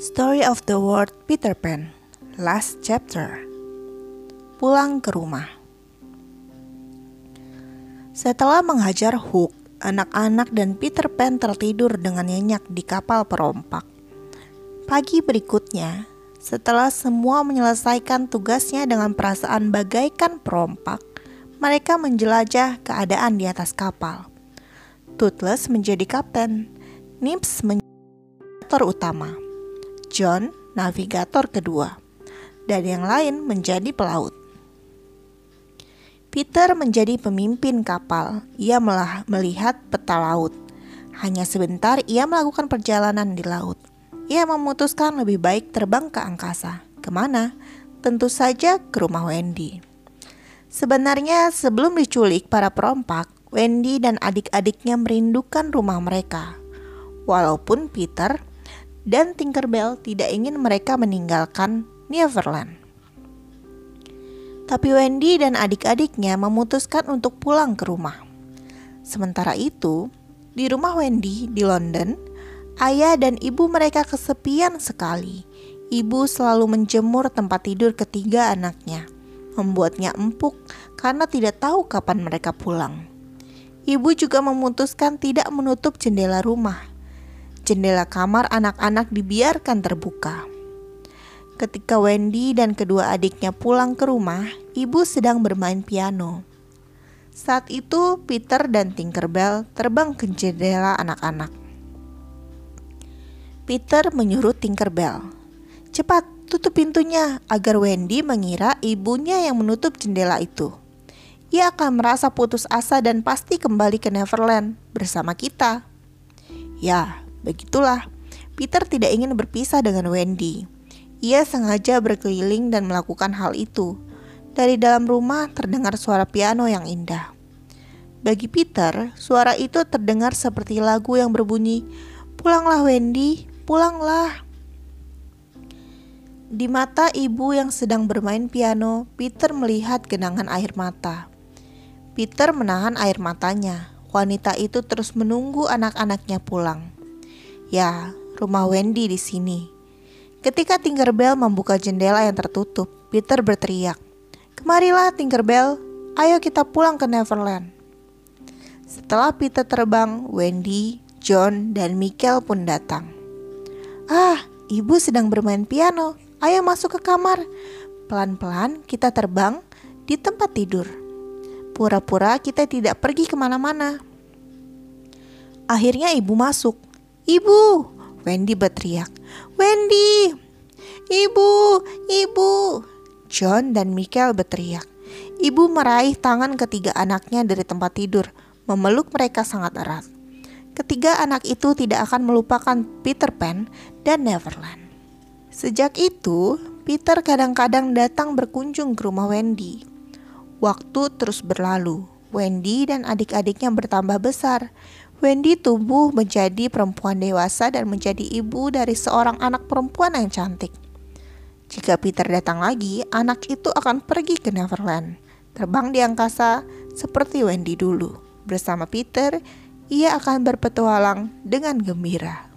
Story of the World Peter Pan Last Chapter Pulang ke rumah Setelah menghajar Hook, anak-anak dan Peter Pan tertidur dengan nyenyak di kapal perompak. Pagi berikutnya, setelah semua menyelesaikan tugasnya dengan perasaan bagaikan perompak, mereka menjelajah keadaan di atas kapal. Toothless menjadi kapten, Nips menjadi utama. John navigator kedua, dan yang lain menjadi pelaut. Peter menjadi pemimpin kapal. Ia melah melihat peta laut. Hanya sebentar ia melakukan perjalanan di laut. Ia memutuskan lebih baik terbang ke angkasa. Ke mana? Tentu saja ke rumah Wendy. Sebenarnya sebelum diculik para perompak, Wendy dan adik-adiknya merindukan rumah mereka. Walaupun Peter dan Tinkerbell tidak ingin mereka meninggalkan Neverland. Tapi Wendy dan adik-adiknya memutuskan untuk pulang ke rumah. Sementara itu, di rumah Wendy di London, ayah dan ibu mereka kesepian sekali. Ibu selalu menjemur tempat tidur ketiga anaknya, membuatnya empuk karena tidak tahu kapan mereka pulang. Ibu juga memutuskan tidak menutup jendela rumah Jendela kamar anak-anak dibiarkan terbuka. Ketika Wendy dan kedua adiknya pulang ke rumah, ibu sedang bermain piano. Saat itu, Peter dan Tinkerbell terbang ke jendela anak-anak. Peter menyuruh Tinkerbell, "Cepat, tutup pintunya agar Wendy mengira ibunya yang menutup jendela itu. Ia akan merasa putus asa dan pasti kembali ke Neverland bersama kita." Ya, Begitulah, Peter tidak ingin berpisah dengan Wendy. Ia sengaja berkeliling dan melakukan hal itu. Dari dalam rumah terdengar suara piano yang indah. Bagi Peter, suara itu terdengar seperti lagu yang berbunyi, "Pulanglah Wendy, pulanglah." Di mata ibu yang sedang bermain piano, Peter melihat genangan air mata. Peter menahan air matanya. Wanita itu terus menunggu anak-anaknya pulang. Ya, rumah Wendy di sini. Ketika Tinkerbell membuka jendela yang tertutup, Peter berteriak, "Kemarilah Tinkerbell, ayo kita pulang ke Neverland." Setelah Peter terbang, Wendy, John, dan Michael pun datang. "Ah, ibu sedang bermain piano. Ayo masuk ke kamar. Pelan-pelan kita terbang di tempat tidur. Pura-pura kita tidak pergi ke mana-mana." Akhirnya ibu masuk. Ibu, Wendy berteriak. Wendy, ibu, ibu. John dan Michael berteriak. Ibu meraih tangan ketiga anaknya dari tempat tidur, memeluk mereka sangat erat. Ketiga anak itu tidak akan melupakan Peter Pan dan Neverland. Sejak itu, Peter kadang-kadang datang berkunjung ke rumah Wendy. Waktu terus berlalu. Wendy dan adik-adiknya bertambah besar. Wendy tumbuh menjadi perempuan dewasa dan menjadi ibu dari seorang anak perempuan yang cantik. Jika Peter datang lagi, anak itu akan pergi ke Neverland, terbang di angkasa seperti Wendy dulu. Bersama Peter, ia akan berpetualang dengan gembira.